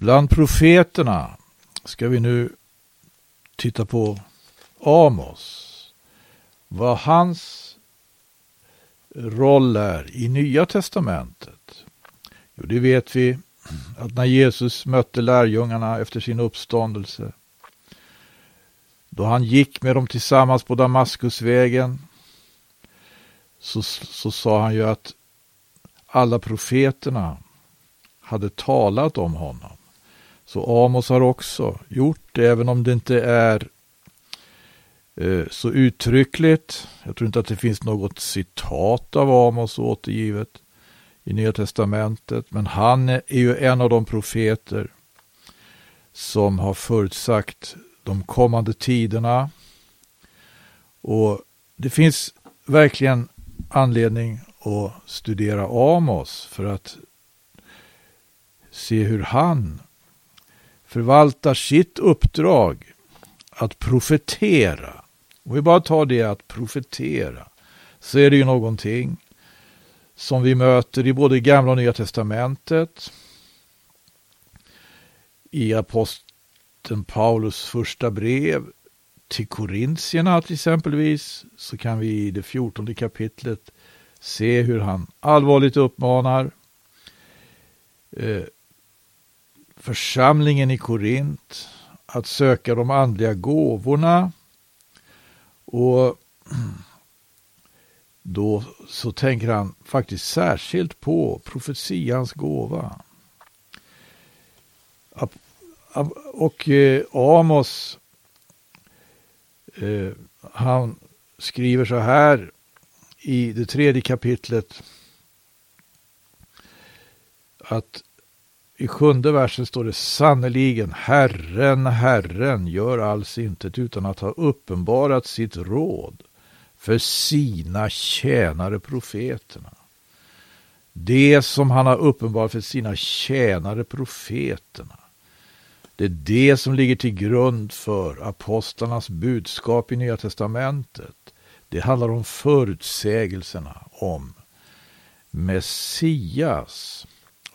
Bland profeterna ska vi nu titta på Amos. Vad hans roll är i Nya Testamentet. Jo, det vet vi att när Jesus mötte lärjungarna efter sin uppståndelse, då han gick med dem tillsammans på Damaskusvägen, så, så sa han ju att alla profeterna hade talat om honom. Så Amos har också gjort det, även om det inte är eh, så uttryckligt. Jag tror inte att det finns något citat av Amos återgivet i Nya Testamentet. Men han är ju en av de profeter som har förutsagt de kommande tiderna. Och det finns verkligen anledning att studera Amos för att se hur han förvaltar sitt uppdrag att profetera. Om vi bara tar det att profetera så är det ju någonting som vi möter i både gamla och nya testamentet. I aposteln Paulus första brev till korintierna till exempelvis så kan vi i det fjortonde kapitlet se hur han allvarligt uppmanar eh, församlingen i Korint att söka de andliga gåvorna. Och då så tänker han faktiskt särskilt på profetians gåva. Och eh, Amos, eh, han skriver så här i det tredje kapitlet att i sjunde versen står det sannerligen Herren, Herren gör alls intet utan att ha uppenbarat sitt råd för sina tjänare profeterna. Det som han har uppenbarat för sina tjänare profeterna. Det är det som ligger till grund för apostlarnas budskap i Nya Testamentet. Det handlar om förutsägelserna om Messias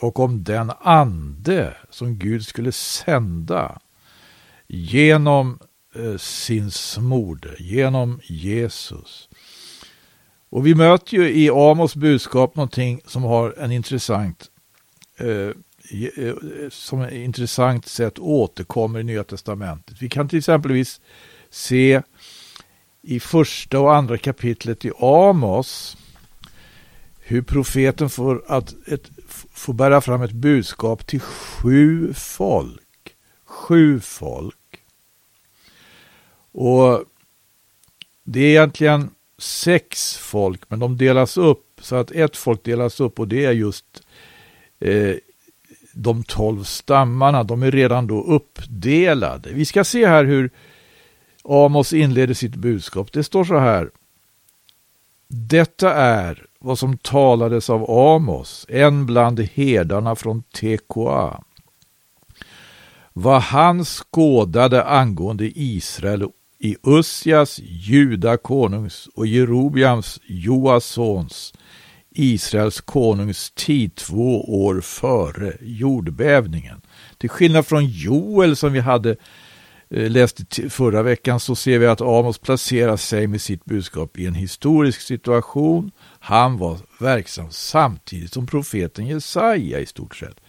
och om den ande som Gud skulle sända genom eh, sin smorde, genom Jesus. Och vi möter ju i Amos budskap någonting som har en intressant eh, eh, som ett intressant sätt återkommer i Nya Testamentet. Vi kan till exempelvis se i första och andra kapitlet i Amos hur profeten får, att ett, får bära fram ett budskap till sju folk. Sju folk. Och det är egentligen sex folk, men de delas upp så att ett folk delas upp och det är just eh, de tolv stammarna. De är redan då uppdelade. Vi ska se här hur Amos inleder sitt budskap. Det står så här. Detta är vad som talades av Amos, en bland herdarna från Tekoa. Vad han skådade angående Israel i Ussias, Juda konungs och Jerobiams, Joasons, Israels konungs tid två år före jordbävningen. Till skillnad från Joel som vi hade Eh, läste förra veckan så ser vi att Amos placerar sig med sitt budskap i en historisk situation. Han var verksam samtidigt som profeten Jesaja i stort sett.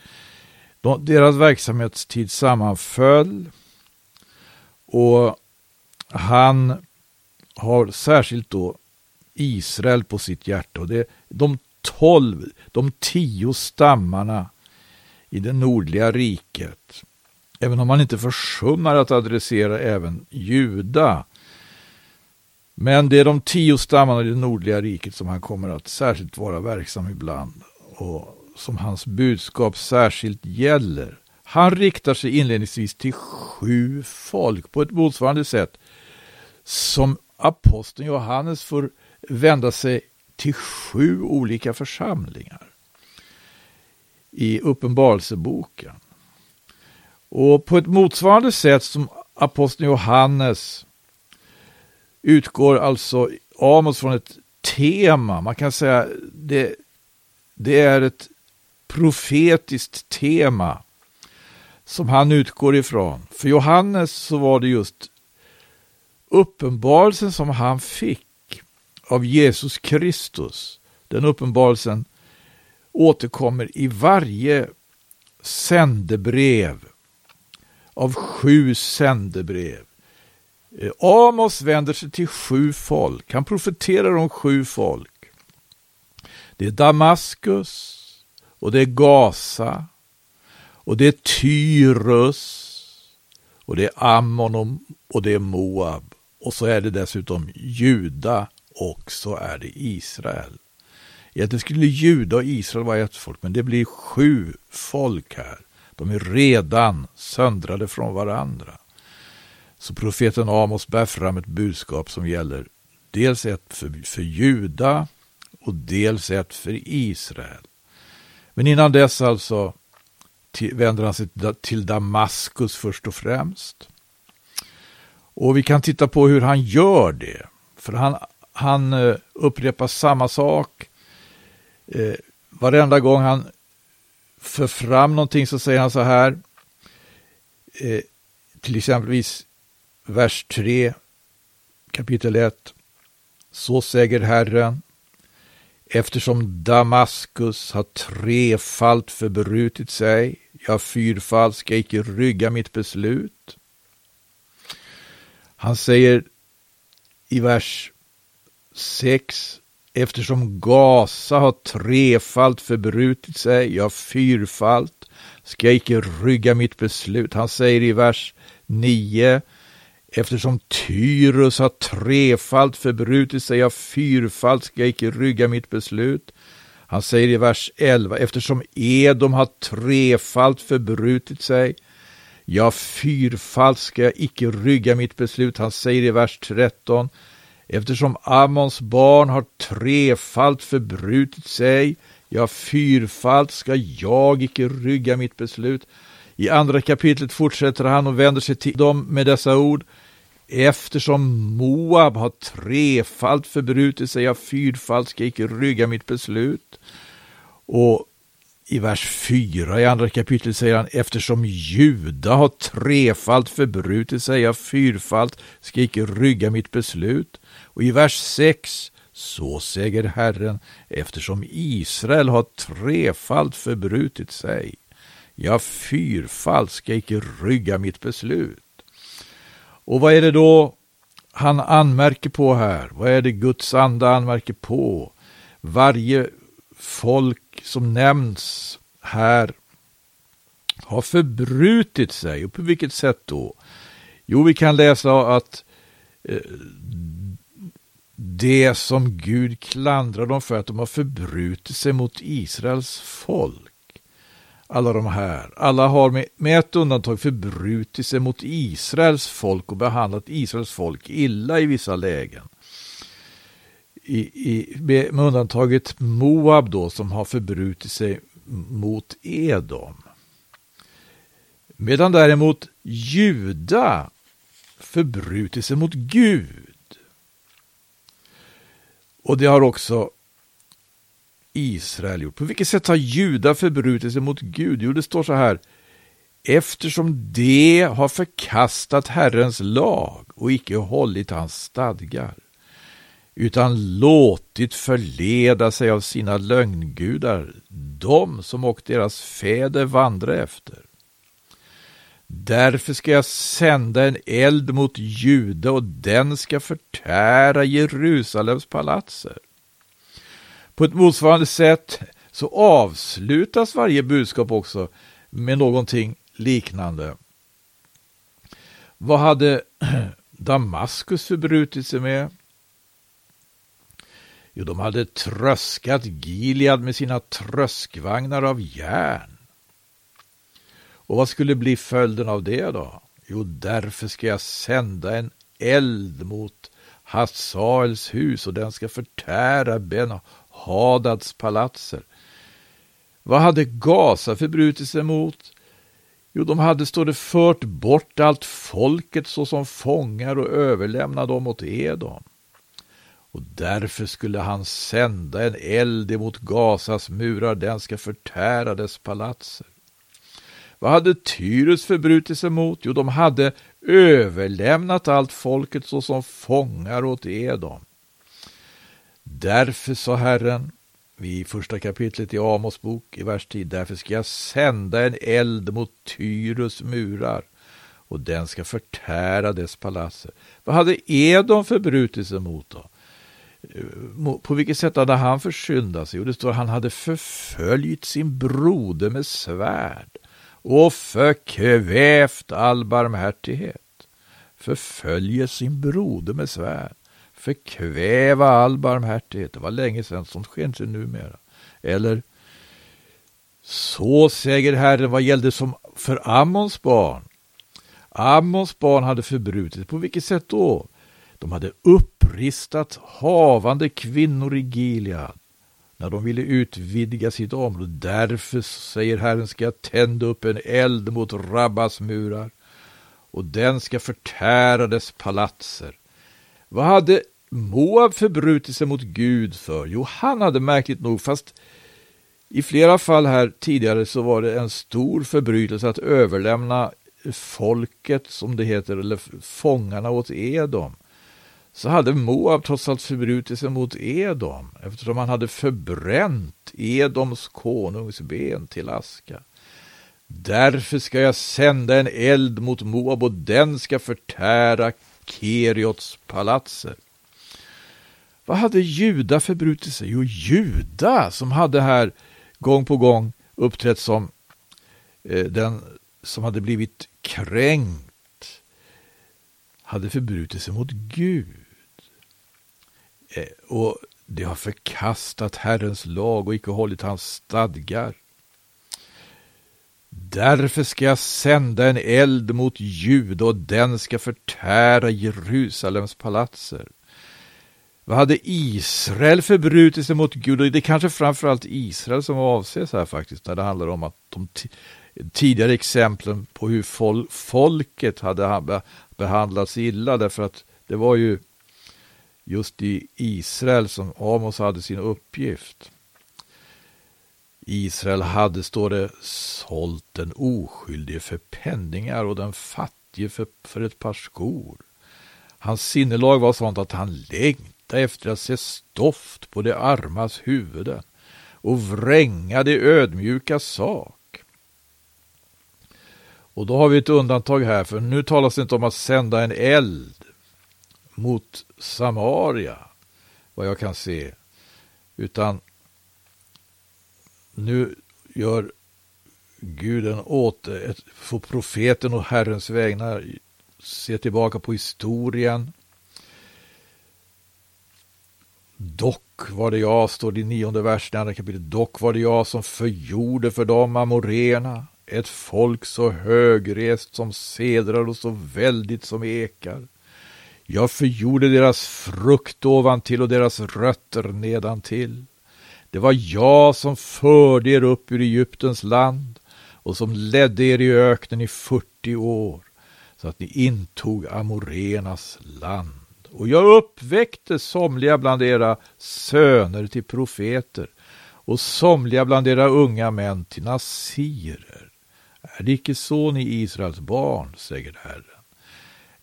deras verksamhetstid sammanföll och han har särskilt då Israel på sitt hjärta. Och det är de tolv, de tio stammarna i det nordliga riket Även om han inte försummar att adressera även Juda. Men det är de tio stammarna i det nordliga riket som han kommer att särskilt vara verksam ibland och som hans budskap särskilt gäller. Han riktar sig inledningsvis till sju folk på ett motsvarande sätt som aposteln Johannes får vända sig till sju olika församlingar i Uppenbarelseboken. Och på ett motsvarande sätt som aposteln Johannes utgår alltså Amos från ett tema. Man kan säga det, det är ett profetiskt tema som han utgår ifrån. För Johannes så var det just uppenbarelsen som han fick av Jesus Kristus. Den uppenbarelsen återkommer i varje sändebrev av sju sändebrev. Eh, Amos vänder sig till sju folk. Han profeterar om sju folk. Det är Damaskus och det är Gaza och det är Tyrus och det är Ammon och det är Moab och så är det dessutom Juda och så är det Israel. Egentligen skulle Juda och Israel vara ett folk, men det blir sju folk här. De är redan söndrade från varandra. Så profeten Amos bär fram ett budskap som gäller dels ett för, för Juda och dels ett för Israel. Men innan dess alltså till, vänder han sig till Damaskus först och främst. Och vi kan titta på hur han gör det. För han, han eh, upprepar samma sak. Eh, varenda gång han för fram någonting så säger han så här. Eh, till exempelvis vers 3, kapitel 1. Så säger Herren, eftersom Damaskus har trefalt förbrutit sig, jag fyrfalt ska icke rygga mitt beslut. Han säger i vers 6. Eftersom Gaza har trefalt förbrutit sig, ja fyrfalt, ska jag icke rygga mitt beslut. Han säger i vers 9. Eftersom Tyrus har trefalt förbrutit sig, ja fyrfalt, ska jag icke rygga mitt beslut. Han säger i vers 11. Eftersom Edom har trefalt förbrutit sig, ja fyrfalt ska jag icke rygga mitt beslut. Han säger i vers 13. Eftersom Ammons barn har trefalt förbrutit sig, ja fyrfalt ska jag icke rygga mitt beslut. I andra kapitlet fortsätter han och vänder sig till dem med dessa ord. Eftersom Moab har trefalt förbrutit sig, ja fyrfalt ska jag icke rygga mitt beslut. Och i vers 4 i andra kapitlet säger han eftersom Juda har trefalt förbrutit sig, ja fyrfalt ska jag icke rygga mitt beslut. Och i vers 6 så säger Herren, eftersom Israel har trefalt förbrutit sig, Jag fyrfalt ska icke rygga mitt beslut. Och vad är det då han anmärker på här? Vad är det Guds ande anmärker på? Varje folk som nämns här har förbrutit sig. Och på vilket sätt då? Jo, vi kan läsa att eh, det som Gud klandrar dem för att de har förbrutit sig mot Israels folk. Alla de här, alla har med, med ett undantag förbrutit sig mot Israels folk och behandlat Israels folk illa i vissa lägen. I, i, med, med undantaget Moab då som har förbrutit sig mot Edom. Medan däremot Juda förbrutit sig mot Gud. Och det har också Israel gjort. På vilket sätt har judar förbrutit sig mot Gud? Jo, det står så här. Eftersom de har förkastat Herrens lag och icke hållit hans stadgar, utan låtit förleda sig av sina lögngudar, de som och deras fäder vandra efter. Därför ska jag sända en eld mot Juda och den ska förtära Jerusalems palatser. På ett motsvarande sätt så avslutas varje budskap också med någonting liknande. Vad hade Damaskus förbrutit sig med? Jo, de hade tröskat Gilead med sina tröskvagnar av järn. Och vad skulle bli följden av det då? Jo, därför ska jag sända en eld mot Hasaels hus och den ska förtära Ben Hadads palatser. Vad hade Gaza förbrutit sig mot? Jo, de hade, står det, fört bort allt folket såsom fångar och överlämnat dem åt Edom. Och därför skulle han sända en eld emot Gazas murar, den ska förtära dess palatser. Vad hade Tyrus förbrutit sig mot? Jo, de hade överlämnat allt folket såsom fångar åt Edom. Därför sa Herren, i första kapitlet i Amos bok i vers 10, därför ska jag sända en eld mot Tyrus murar och den ska förtära dess palatser. Vad hade Edom förbrutit sig mot då? På vilket sätt hade han försyndat sig? Jo, det står att han hade förföljt sin broder med svärd och förkvävt all barmhärtighet. Förföljer sin broder med svärd. Förkväva all barmhärtighet. Det var länge sedan, sånt sker inte numera. Eller så säger Herren vad gällde som för Ammons barn. Ammons barn hade förbrutit. På vilket sätt då? De hade uppristat havande kvinnor i Gilead när de ville utvidga sitt område. Därför, säger Herren, ska jag tända upp en eld mot Rabbas murar och den ska förtära dess palatser. Vad hade Moab förbrutit sig mot Gud för? Jo, han hade märkligt nog, fast i flera fall här tidigare så var det en stor förbrytelse att överlämna folket, som det heter, eller fångarna åt Edom så hade Moab trots allt förbrutit sig mot Edom eftersom han hade förbränt Edoms konungs ben till aska. Därför ska jag sända en eld mot Moab och den ska förtära Keriots palatser. Vad hade Juda förbrutit sig? Jo, Juda som hade här gång på gång uppträtt som eh, den som hade blivit kränkt hade förbrutit sig mot Gud. Eh, och de har förkastat Herrens lag och icke hållit hans stadgar. Därför ska jag sända en eld mot Juda och den ska förtära Jerusalems palatser. Vad hade Israel förbrutit sig mot Gud? Och det är kanske framförallt Israel som avses här faktiskt, när det handlar om att de tidigare exemplen på hur fol folket hade behandlats illa, därför att det var ju just i Israel som Amos hade sin uppgift. Israel hade, står det, sålt den oskyldige för penningar och den fattige för, för ett par skor. Hans sinnelag var sånt att han längtade efter att se stoft på de armas huvuden och vränga det ödmjuka sak. Och då har vi ett undantag här, för nu talas det inte om att sända en eld mot Samaria, vad jag kan se. Utan nu gör Guden åt ett, får profeten och Herrens vägnar se tillbaka på historien. Dock var det jag, står det i nionde versen i andra kapitlet, dock var det jag som förgjorde för dem amorena, ett folk så högrest som sedrar och så väldigt som ekar. Jag förgjorde deras frukt ovantill och deras rötter nedantill. Det var jag som förde er upp ur Egyptens land och som ledde er i öknen i 40 år så att ni intog Amorenas land. Och jag uppväckte somliga bland era söner till profeter och somliga bland era unga män till nasirer. Är det icke så ni Israels barn, säger Herren?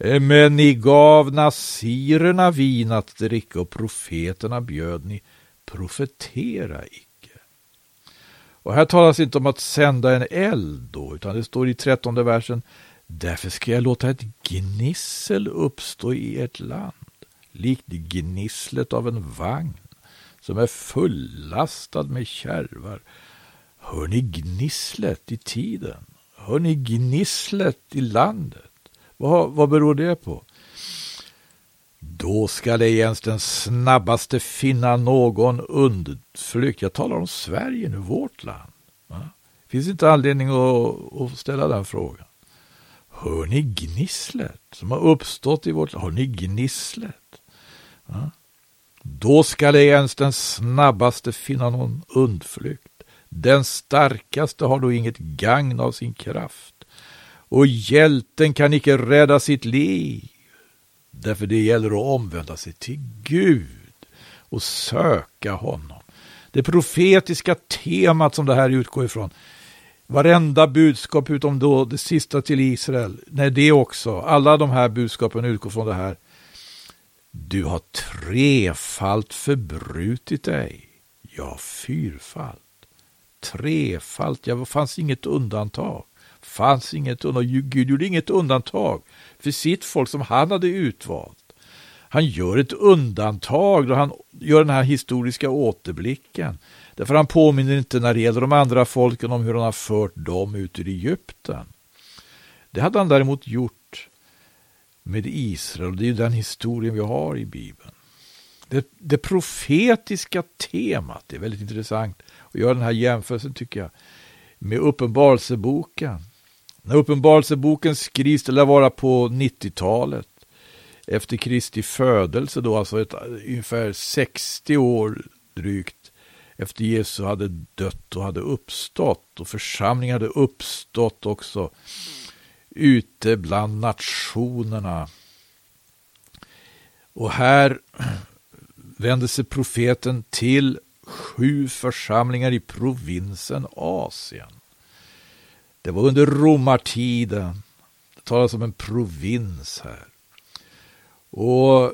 Eh, men ni gav nasirerna vin att dricka och profeterna bjöd ni profetera icke. Och här talas inte om att sända en eld då, utan det står i trettonde versen Därför ska jag låta ett gnissel uppstå i ert land, likt gnisslet av en vagn som är fullastad med kärvar. Hör ni gnisslet i tiden? Hör ni gnisslet i landet? Vad, vad beror det på? Då skall ej ens den snabbaste finna någon undflykt. Jag talar om Sverige nu, vårt land. Va? Finns inte anledning att, att ställa den frågan. Hör ni gnisslet som har uppstått i vårt land? Hör ni gnisslet? Va? Då skall ej ens den snabbaste finna någon undflykt. Den starkaste har då inget gagn av sin kraft och hjälten kan icke rädda sitt liv. Därför det gäller att omvända sig till Gud och söka honom. Det profetiska temat som det här utgår ifrån. Varenda budskap utom då det sista till Israel. Nej, det också. Alla de här budskapen utgår från det här. Du har trefalt förbrutit dig. Ja, fyrfalt. Trefalt, ja, det fanns inget undantag. Fanns inget undantag. Gud gjorde inget undantag för sitt folk som han hade utvalt. Han gör ett undantag då han gör den här historiska återblicken. Därför han påminner inte när det gäller de andra folken om hur han har fört dem ut ur Egypten. Det hade han däremot gjort med Israel. Det är ju den historien vi har i Bibeln. Det, det profetiska temat är väldigt intressant att göra den här jämförelsen tycker jag med Uppenbarelseboken. När Uppenbarelseboken skrivs, det lär vara på 90-talet, efter Kristi födelse då, alltså ett, ungefär 60 år drygt efter Jesus hade dött och hade uppstått och församlingen hade uppstått också ute bland nationerna. Och här vände sig profeten till sju församlingar i provinsen Asien. Det var under romartiden. Det talas om en provins här. Och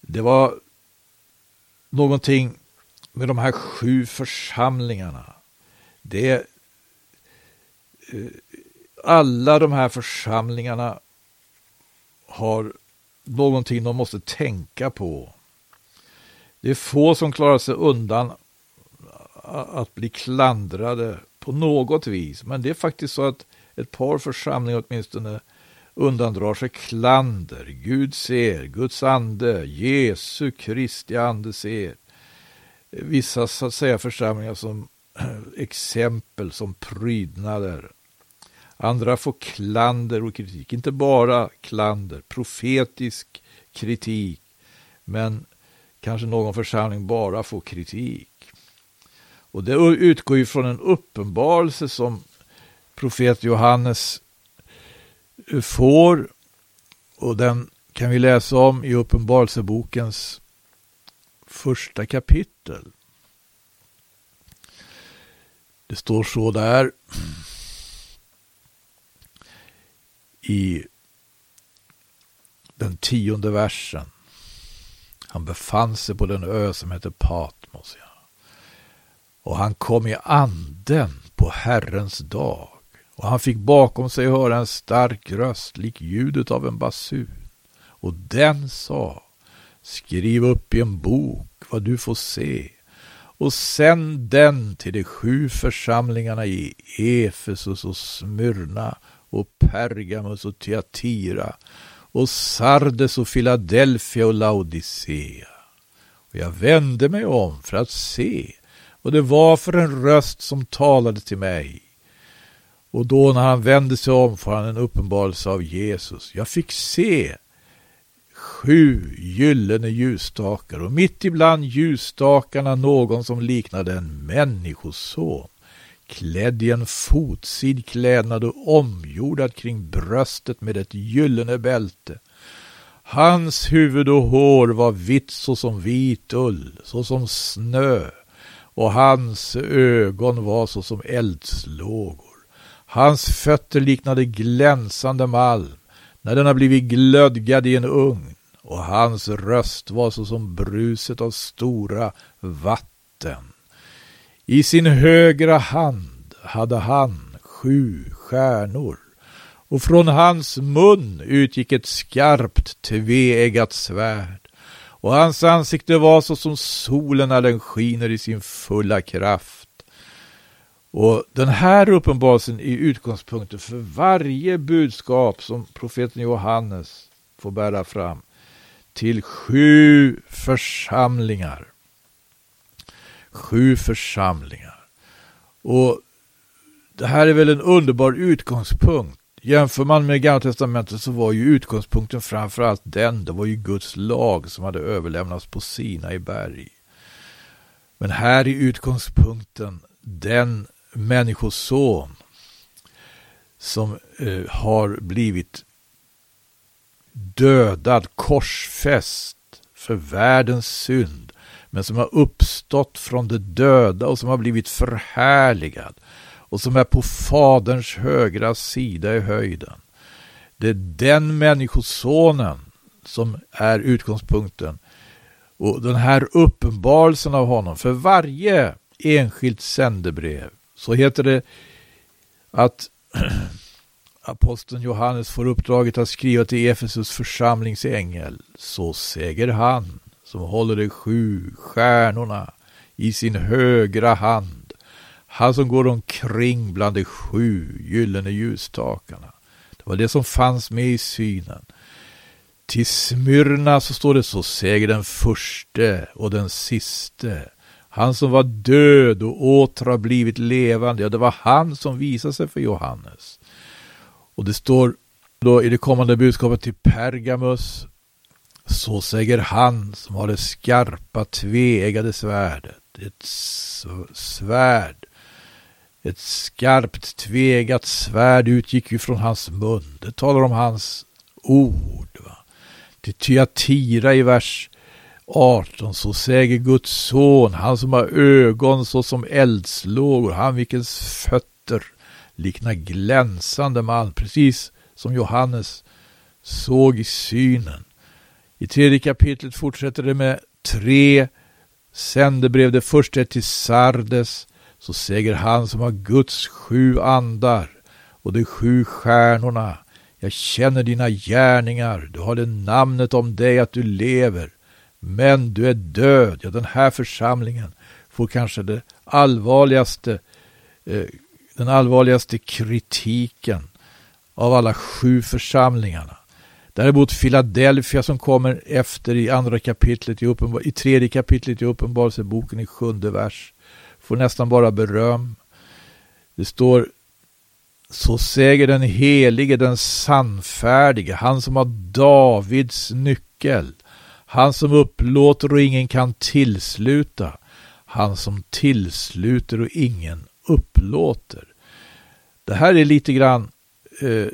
det var någonting med de här sju församlingarna. Det eh, alla de här församlingarna har någonting de måste tänka på. Det är få som klarar sig undan att bli klandrade på något vis. Men det är faktiskt så att ett par församlingar åtminstone undandrar sig klander. Gud ser, Guds ande, Jesu Kristi ande ser. Vissa så att säga församlingar som exempel, som prydnader. Andra får klander och kritik, inte bara klander, profetisk kritik, men kanske någon församling bara får kritik. Och det utgår ju från en uppenbarelse som profet Johannes eh, får och den kan vi läsa om i Uppenbarelsebokens första kapitel. Det står så där i den tionde versen. Han befann sig på den ö som heter Patmos. Ja. Och han kom i anden på Herrens dag och han fick bakom sig höra en stark röst lik ljudet av en basun. Och den sa, skriv upp i en bok vad du får se och sänd den till de sju församlingarna i Efesus och Smyrna och Pergamus och Tyatira och Sardes och Filadelfia och Laodicea. Och jag vände mig om för att se och det var för en röst som talade till mig. Och då när han vände sig om får han en uppenbarelse av Jesus. Jag fick se sju gyllene ljusstakar och mitt ibland ljusstakarna någon som liknade en människoson klädd i en fotsid klädnad och omgjordad kring bröstet med ett gyllene bälte. Hans huvud och hår var vitt såsom vit ull, såsom snö, och hans ögon var såsom eldslågor. Hans fötter liknade glänsande malm när den har blivit glödgad i en ugn och hans röst var såsom bruset av stora vatten. I sin högra hand hade han sju stjärnor och från hans mun utgick ett skarpt tveeggat svärd och hans ansikte var såsom solen när den skiner i sin fulla kraft. Och den här uppenbarelsen är utgångspunkten för varje budskap som profeten Johannes får bära fram till sju församlingar. Sju församlingar. Och det här är väl en underbar utgångspunkt. Jämför man med Gamla Testamentet så var ju utgångspunkten framförallt den, det var ju Guds lag som hade överlämnats på Sina i berg. Men här är utgångspunkten den människoson som eh, har blivit dödad, korsfäst för världens synd, men som har uppstått från de döda och som har blivit förhärligad och som är på Faderns högra sida i höjden. Det är den människosonen som är utgångspunkten. Och den här uppenbarelsen av honom, för varje enskilt sändebrev, så heter det att aposteln Johannes får uppdraget att skriva till Efesus församlingsängel. Så säger han som håller de sju stjärnorna i sin högra hand. Han som går omkring bland de sju gyllene ljusstakarna. Det var det som fanns med i synen. Till Smyrna så står det så säger den förste och den siste. Han som var död och åter har blivit levande. Ja, det var han som visade sig för Johannes. Och det står då i det kommande budskapet till Pergamus. Så säger han som har det skarpa tveeggade svärdet. Ett svärd. Ett skarpt tvegat svärd utgick ju från hans mun. Det talar om hans ord. Va? Till Tyatira i vers 18 så säger Guds son, han som har ögon såsom eldslågor, han vilkens fötter liknar glänsande malm, precis som Johannes såg i synen. I tredje kapitlet fortsätter det med tre sändebrev. Det första är till Sardes, så säger han som har Guds sju andar och de sju stjärnorna. Jag känner dina gärningar, du har det namnet om dig att du lever, men du är död. Ja, den här församlingen får kanske det allvarligaste eh, den allvarligaste kritiken av alla sju församlingarna. Däremot Philadelphia som kommer efter i andra kapitlet i, uppenbar, i tredje kapitlet i Uppenbarelseboken i sjunde vers får nästan bara beröm. Det står så säger den helige, den sannfärdige, han som har Davids nyckel, han som upplåter och ingen kan tillsluta, han som tillsluter och ingen upplåter. Det här är lite grann, eh,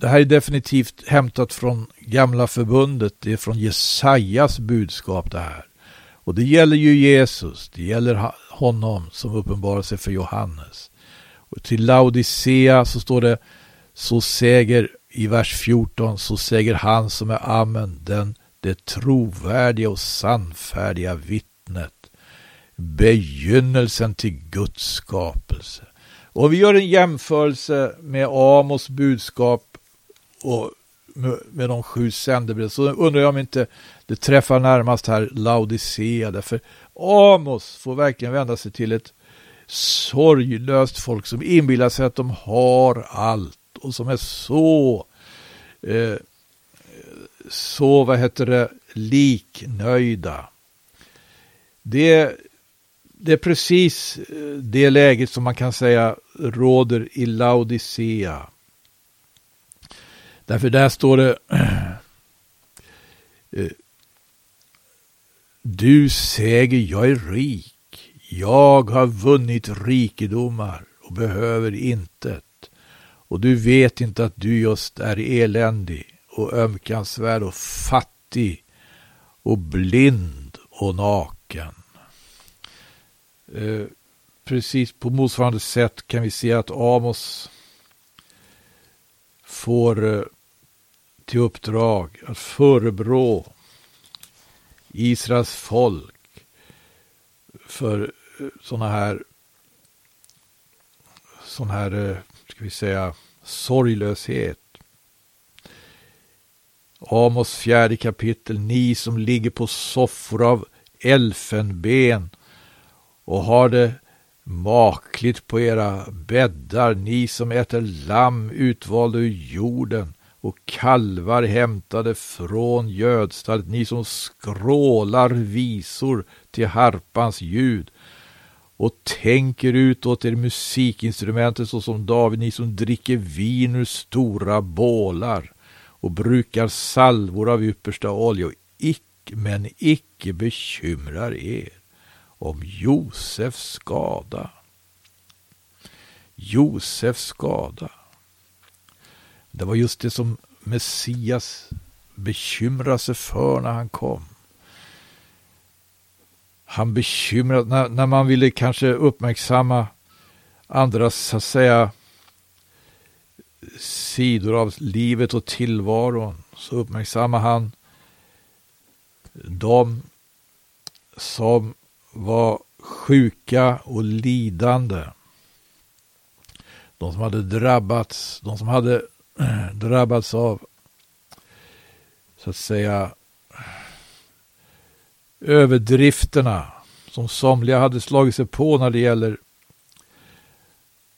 det här är definitivt hämtat från gamla förbundet, det är från Jesajas budskap det här. Och det gäller ju Jesus, det gäller honom som uppenbarar sig för Johannes. Och till Laodicea så står det, så säger i vers 14, så säger han som är Amen, den det trovärdiga och sannfärdiga vittnet begynnelsen till Guds skapelse. Och vi gör en jämförelse med Amos budskap och med de sju sändebreven så undrar jag om inte det träffar närmast här Laodicea därför Amos får verkligen vända sig till ett sorglöst folk som inbillar sig att de har allt och som är så eh, så vad heter det liknöjda. Det det är precis eh, det läget som man kan säga råder i Laodicea. Därför där står det eh, du säger jag är rik, jag har vunnit rikedomar och behöver intet. Och du vet inte att du just är eländig och ömkansvärd och fattig och blind och naken. Eh, precis på motsvarande sätt kan vi se att Amos får eh, till uppdrag att förebrå Israels folk för eh, sådana här sån här, eh, ska vi säga, sorglöshet. Amos fjärde kapitel, ni som ligger på soffor av elfenben och har det makligt på era bäddar, ni som äter lamm utvalda ur jorden och kalvar hämtade från gödstallet, ni som skrålar visor till harpans ljud och tänker ut åt er musikinstrumentet såsom David, ni som dricker vin ur stora bålar och brukar salvor av yppersta olja, men icke bekymrar er om Josefs skada. Josefs skada. Det var just det som Messias bekymrade sig för när han kom. han bekymrade, när, när man ville kanske uppmärksamma andras, så att säga, sidor av livet och tillvaron, så uppmärksammar han de som var sjuka och lidande. De som hade drabbats, de som hade Eh, drabbats av så att säga överdrifterna som somliga hade slagit sig på när det gäller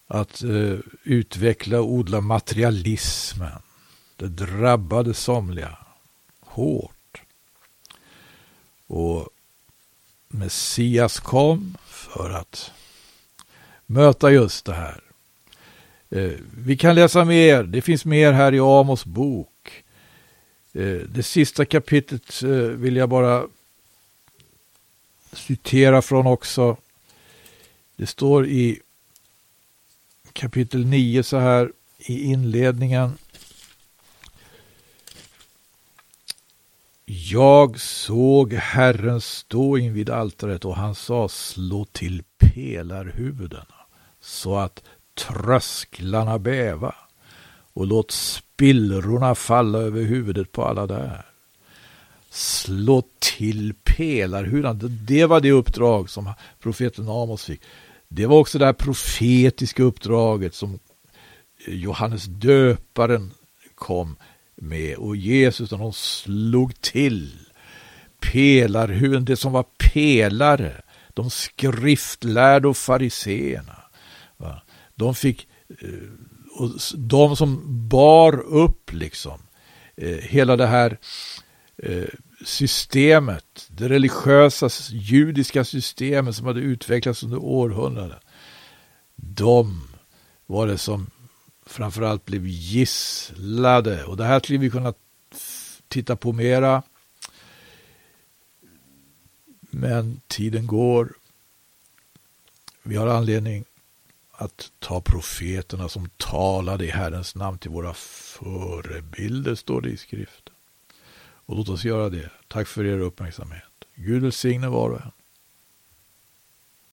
att eh, utveckla och odla materialismen. Det drabbade somliga hårt. Och Messias kom för att möta just det här. Eh, vi kan läsa mer, det finns mer här i Amos bok. Eh, det sista kapitlet eh, vill jag bara citera från också. Det står i kapitel 9 så här i inledningen. Jag såg Herren stå invid altaret och han sa slå till pelarhuvudena så att trösklarna bäva och låt spillrorna falla över huvudet på alla där. Slå till pelarhuvudena, det var det uppdrag som profeten Amos fick. Det var också det här profetiska uppdraget som Johannes döparen kom med och Jesus och de slog till pelarhuvuden, det som var pelare, de skriftlärda och fariseerna. De fick, eh, och de som bar upp liksom eh, hela det här eh, systemet, det religiösa judiska systemet som hade utvecklats under århundraden. De var det som framförallt blev gisslade. Och det här skulle vi kunna titta på mera. Men tiden går. Vi har anledning att ta profeterna som talade i Herrens namn till våra förebilder, står det i skriften. Och låt oss göra det. Tack för er uppmärksamhet. Gud välsigne var och en.